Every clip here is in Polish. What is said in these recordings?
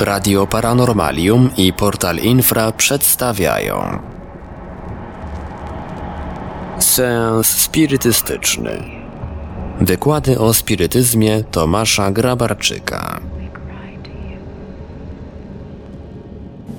Radio Paranormalium i Portal Infra przedstawiają. Seans spirytystyczny. Wykłady o spirytyzmie Tomasza Grabarczyka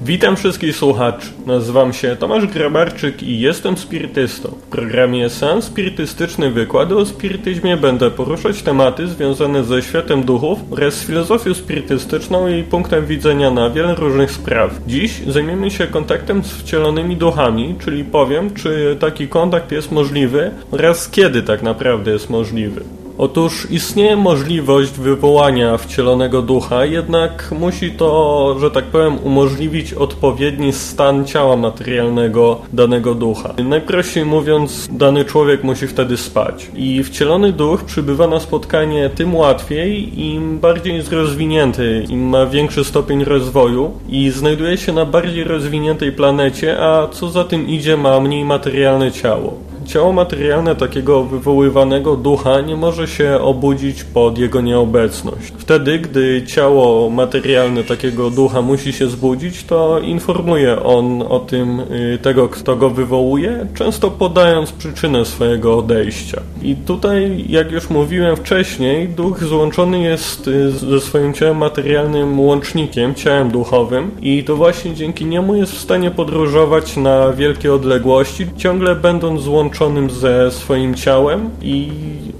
Witam wszystkich słuchaczy. Nazywam się Tomasz Grabarczyk i jestem spirytystą. W programie Seans Spirytystyczny Wykłady o spirytyzmie będę poruszać tematy związane ze światem duchów oraz z filozofią spirytystyczną i punktem widzenia na wiele różnych spraw. Dziś zajmiemy się kontaktem z wcielonymi duchami, czyli powiem, czy taki kontakt jest możliwy oraz kiedy tak naprawdę jest możliwy. Otóż istnieje możliwość wywołania wcielonego ducha, jednak musi to, że tak powiem, umożliwić odpowiedni stan ciała materialnego danego ducha. Najprościej mówiąc, dany człowiek musi wtedy spać. I wcielony duch przybywa na spotkanie tym łatwiej, im bardziej jest rozwinięty, im ma większy stopień rozwoju i znajduje się na bardziej rozwiniętej planecie, a co za tym idzie, ma mniej materialne ciało. Ciało materialne takiego wywoływanego ducha nie może się obudzić pod jego nieobecność. Wtedy, gdy ciało materialne takiego ducha musi się zbudzić, to informuje on o tym y, tego, kto go wywołuje, często podając przyczynę swojego odejścia. I tutaj, jak już mówiłem wcześniej, duch złączony jest y, ze swoim ciałem materialnym łącznikiem, ciałem duchowym i to właśnie dzięki niemu jest w stanie podróżować na wielkie odległości, ciągle będąc złączony ze swoim ciałem i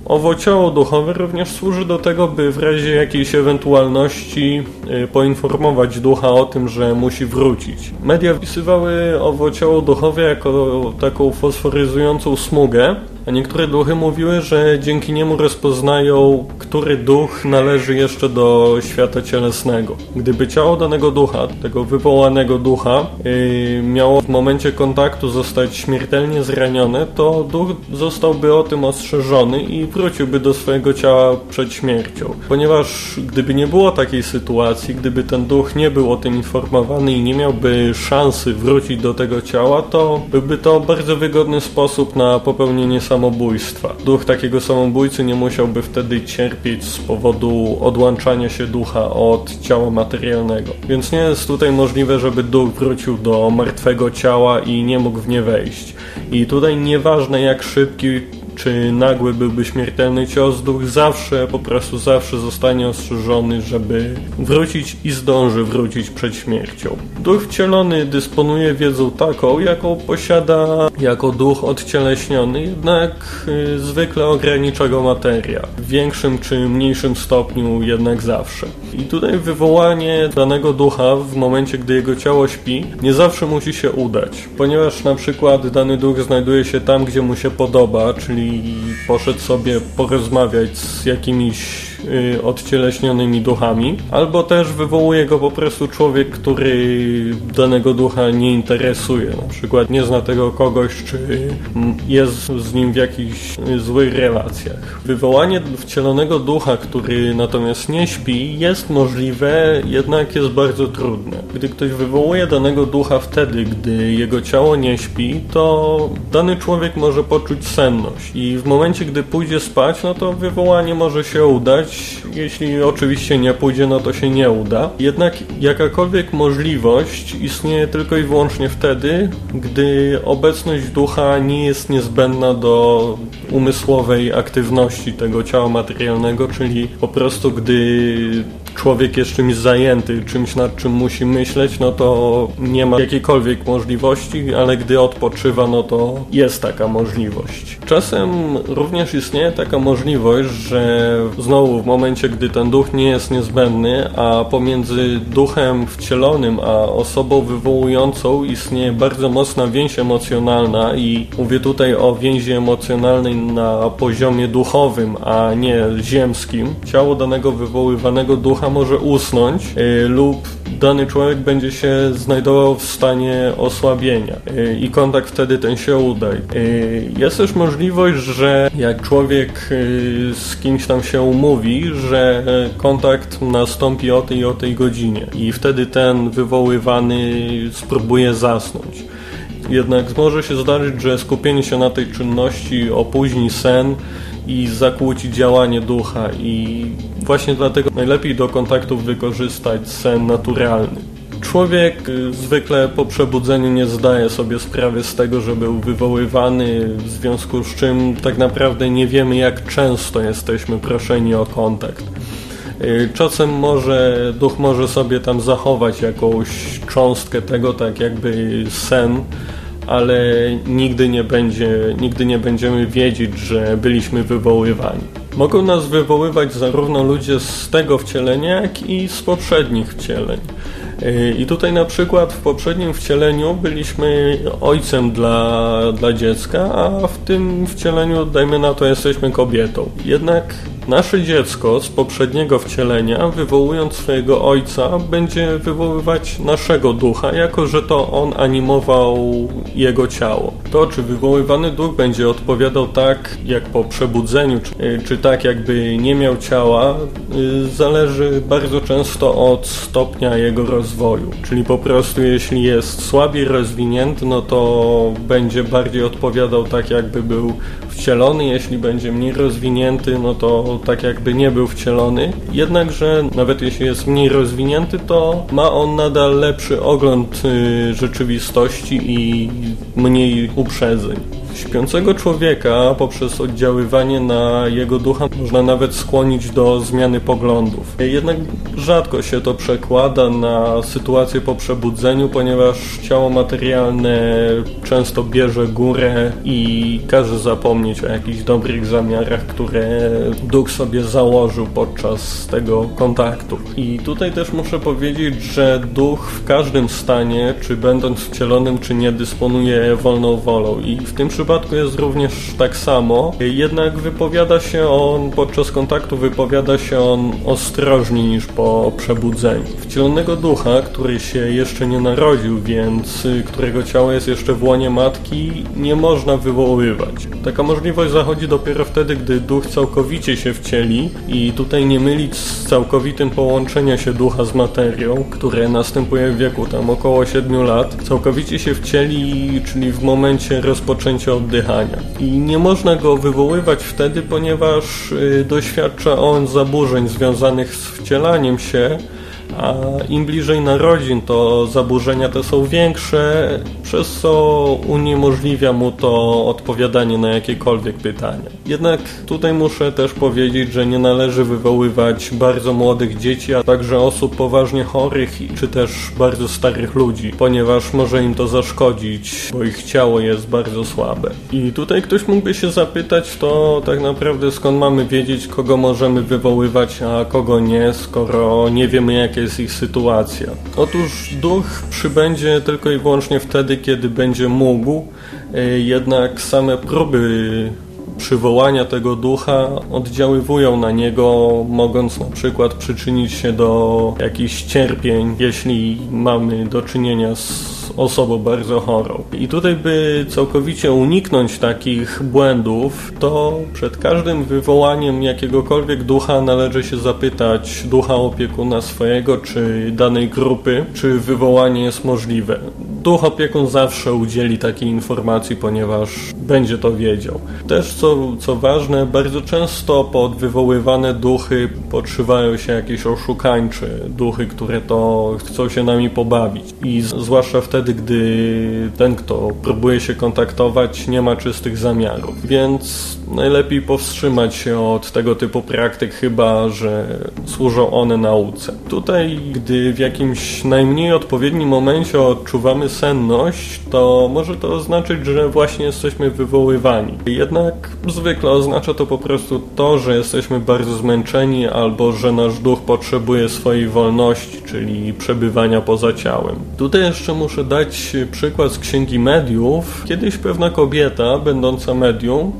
owo ciało duchowe również służy do tego, by w razie jakiejś ewentualności y, poinformować ducha o tym, że musi wrócić. Media wpisywały owo ciało duchowe jako taką fosforyzującą smugę, a niektóre duchy mówiły, że dzięki niemu rozpoznają, który duch należy jeszcze do świata cielesnego. Gdyby ciało danego ducha, tego wywołanego ducha, yy, miało w momencie kontaktu zostać śmiertelnie zranione, to duch zostałby o tym ostrzeżony i wróciłby do swojego ciała przed śmiercią. Ponieważ gdyby nie było takiej sytuacji, gdyby ten duch nie był o tym informowany i nie miałby szansy wrócić do tego ciała, to byłby to bardzo wygodny sposób na popełnienie samobójstwa. Duch takiego samobójcy nie musiałby wtedy cierpieć z powodu odłączania się ducha od ciała materialnego. Więc nie jest tutaj możliwe, żeby duch wrócił do martwego ciała i nie mógł w nie wejść. I tutaj nieważne jak szybki czy nagły byłby śmiertelny cios, duch zawsze, po prostu zawsze zostanie ostrzeżony, żeby wrócić i zdąży wrócić przed śmiercią. Duch wcielony dysponuje wiedzą taką, jaką posiada jako duch odcieleśniony, jednak y, zwykle ogranicza go materia. W większym czy mniejszym stopniu jednak zawsze. I tutaj wywołanie danego ducha w momencie, gdy jego ciało śpi, nie zawsze musi się udać, ponieważ na przykład dany duch znajduje się tam, gdzie mu się podoba, czyli poszedł sobie porozmawiać z jakimiś odcieleśnionymi duchami, albo też wywołuje go po prostu człowiek, który danego ducha nie interesuje. Na przykład nie zna tego kogoś, czy jest z nim w jakichś złych relacjach. Wywołanie wcielonego ducha, który natomiast nie śpi, jest możliwe, jednak jest bardzo trudne. Gdy ktoś wywołuje danego ducha wtedy, gdy jego ciało nie śpi, to dany człowiek może poczuć senność i w momencie, gdy pójdzie spać, no to wywołanie może się udać, jeśli oczywiście nie pójdzie, no to się nie uda. Jednak jakakolwiek możliwość istnieje tylko i wyłącznie wtedy, gdy obecność ducha nie jest niezbędna do umysłowej aktywności tego ciała materialnego, czyli po prostu gdy człowiek jest czymś zajęty, czymś nad czym musi myśleć, no to nie ma jakiejkolwiek możliwości, ale gdy odpoczywa, no to jest taka możliwość. Czasem również istnieje taka możliwość, że znowu w momencie, gdy ten duch nie jest niezbędny, a pomiędzy duchem wcielonym a osobą wywołującą istnieje bardzo mocna więź emocjonalna i mówię tutaj o więzi emocjonalnej na poziomie duchowym, a nie ziemskim. Ciało danego wywoływanego ducha może usnąć yy, lub dany człowiek będzie się znajdował w stanie osłabienia yy, i kontakt wtedy ten się uda. Yy, jest też możliwość, że jak człowiek z kimś tam się umówi, że kontakt nastąpi o tej o tej godzinie i wtedy ten wywoływany spróbuje zasnąć. Jednak może się zdarzyć, że skupienie się na tej czynności opóźni sen i zakłóci działanie ducha i właśnie dlatego najlepiej do kontaktów wykorzystać sen naturalny. Człowiek y, zwykle po przebudzeniu nie zdaje sobie sprawy z tego, że był wywoływany, w związku z czym tak naprawdę nie wiemy, jak często jesteśmy proszeni o kontakt. Y, czasem może duch może sobie tam zachować jakąś cząstkę tego, tak jakby sen, ale nigdy nie, będzie, nigdy nie będziemy wiedzieć, że byliśmy wywoływani. Mogą nas wywoływać zarówno ludzie z tego wcielenia, jak i z poprzednich wcieleń. I tutaj na przykład w poprzednim wcieleniu byliśmy ojcem dla, dla dziecka, a w tym wcieleniu, dajmy na to, jesteśmy kobietą. Jednak nasze dziecko z poprzedniego wcielenia, wywołując swojego ojca, będzie wywoływać naszego ducha, jako że to on animował jego ciało. To, czy wywoływany duch będzie odpowiadał tak, jak po przebudzeniu, czy, czy tak, jakby nie miał ciała, y, zależy bardzo często od stopnia jego rozwoju. Czyli po prostu, jeśli jest słabiej rozwinięty, no to będzie bardziej odpowiadał tak, jakby był wcielony, jeśli będzie mniej rozwinięty, no to tak jakby nie był wcielony. Jednakże nawet jeśli jest mniej rozwinięty, to ma on nadal lepszy ogląd y, rzeczywistości i mniej uprzedzeń. Śpiącego człowieka poprzez oddziaływanie na jego ducha można nawet skłonić do zmiany poglądów. Jednak rzadko się to przekłada na sytuację po przebudzeniu, ponieważ ciało materialne często bierze górę i każe zapomnieć o jakichś dobrych zamiarach, które duch sobie założył podczas tego kontaktu. I tutaj też muszę powiedzieć, że duch w każdym stanie, czy będąc wcielonym, czy nie, dysponuje wolną wolą i w tym przypadku przypadku jest również tak samo, jednak wypowiada się on, podczas kontaktu wypowiada się on ostrożniej niż po przebudzeniu. Wcielonego ducha, który się jeszcze nie narodził, więc y, którego ciało jest jeszcze w łonie matki, nie można wywoływać. Taka możliwość zachodzi dopiero wtedy, gdy duch całkowicie się wcieli i tutaj nie mylić z całkowitym połączeniem się ducha z materią, które następuje w wieku tam około 7 lat. Całkowicie się wcieli, czyli w momencie rozpoczęcia oddychania. I nie można go wywoływać wtedy, ponieważ y, doświadcza on zaburzeń związanych z wcielaniem się, a im bliżej narodzin to zaburzenia te są większe, przez co uniemożliwia mu to odpowiadanie na jakiekolwiek pytania. Jednak tutaj muszę też powiedzieć, że nie należy wywoływać bardzo młodych dzieci, a także osób poważnie chorych czy też bardzo starych ludzi, ponieważ może im to zaszkodzić, bo ich ciało jest bardzo słabe. I tutaj ktoś mógłby się zapytać, to tak naprawdę skąd mamy wiedzieć, kogo możemy wywoływać, a kogo nie, skoro nie wiemy jakie jest ich sytuacja. Otóż duch przybędzie tylko i wyłącznie wtedy, kiedy będzie mógł, e, jednak same próby przywołania tego ducha oddziaływują na niego, mogąc na przykład przyczynić się do jakichś cierpień, jeśli mamy do czynienia z osobą bardzo chorą. I tutaj, by całkowicie uniknąć takich błędów, to przed każdym wywołaniem jakiegokolwiek ducha należy się zapytać ducha opiekuna swojego czy danej grupy, czy wywołanie jest możliwe. Duch opiekun zawsze udzieli takiej informacji, ponieważ będzie to wiedział. Też co, co ważne, bardzo często pod wywoływane duchy podszywają się jakieś oszukańcze duchy, które to chcą się nami pobawić. I zwłaszcza wtedy, gdy ten, kto próbuje się kontaktować, nie ma czystych zamiarów. Więc najlepiej powstrzymać się od tego typu praktyk, chyba że służą one nauce. Tutaj, gdy w jakimś najmniej odpowiednim momencie odczuwamy senność, to może to oznaczać, że właśnie jesteśmy wywoływani. Jednak zwykle oznacza to po prostu to, że jesteśmy bardzo zmęczeni albo że nasz duch potrzebuje swojej wolności, czyli przebywania poza ciałem. Tutaj jeszcze muszę dać przykład z Księgi Mediów. Kiedyś pewna kobieta, będąca medium,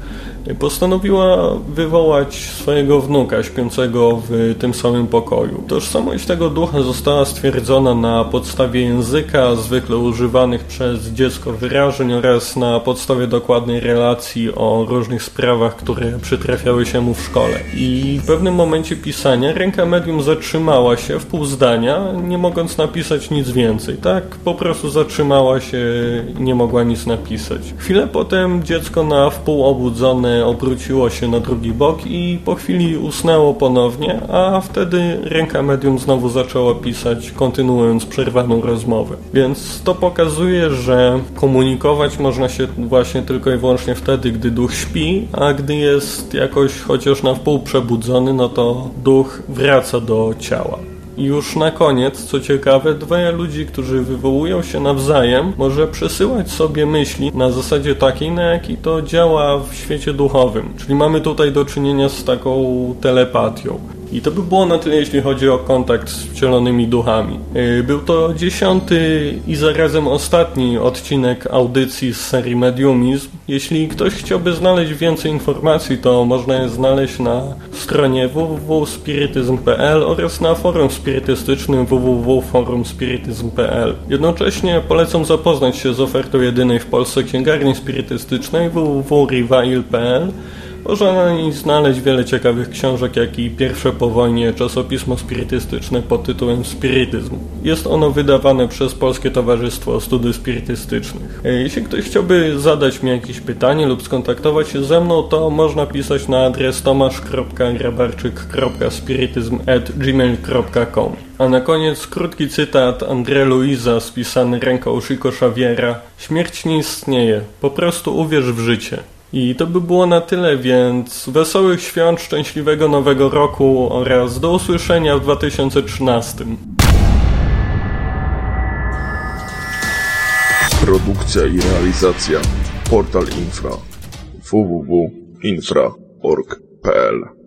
postanowiła wywołać swojego wnuka śpiącego w tym samym pokoju. Tożsamość tego ducha została stwierdzona na podstawie języka, zwykle używanych przez dziecko wyrażeń oraz na podstawie dokładnej relacji o różnych sprawach, które przytrafiały się mu w szkole. I w pewnym momencie pisania ręka medium zatrzymała się w pół zdania, nie mogąc napisać nic więcej. Tak po prostu zatrzymała się, nie mogła nic napisać. Chwilę potem dziecko na wpół obudzone obróciło się na drugi bok i po chwili usnęło ponownie, a wtedy ręka medium znowu zaczęła pisać, kontynuując przerwaną rozmowę. Więc to pokazuje, że komunikować można się właśnie tylko i wyłącznie wtedy, gdy duch śpi, a gdy jest jakoś chociaż na wpół przebudzony, no to duch wraca do ciała. Już na koniec, co ciekawe, dwoje ludzi, którzy wywołują się nawzajem, może przesyłać sobie myśli na zasadzie takiej, na jakiej to działa w świecie duchowym. Czyli mamy tutaj do czynienia z taką telepatią. I to by było na tyle, jeśli chodzi o kontakt z wcielonymi duchami. Yy, był to dziesiąty i zarazem ostatni odcinek audycji z serii Mediumizm. Jeśli ktoś chciałby znaleźć więcej informacji, to można je znaleźć na stronie www.spirityzm.pl oraz na forum spirytystycznym www.forumspirityzm.pl. Jednocześnie polecam zapoznać się z ofertą jedynej w Polsce księgarni spirytystycznej www.rivail.pl można znaleźć wiele ciekawych książek, jak i pierwsze po wojnie czasopismo spirytystyczne pod tytułem Spirytyzm. Jest ono wydawane przez Polskie Towarzystwo Studiów Spirytystycznych. E, jeśli ktoś chciałby zadać mi jakieś pytanie lub skontaktować się ze mną, to można pisać na adres tomasz.grabarczyk.spirytyzm.gmail.com A na koniec krótki cytat André Luisa spisany ręką Chico Xaviera. Śmierć nie istnieje, po prostu uwierz w życie. I to by było na tyle, więc wesołych świąt, szczęśliwego nowego roku oraz do usłyszenia w 2013. Produkcja i realizacja Portal Infra www.infra.org.pl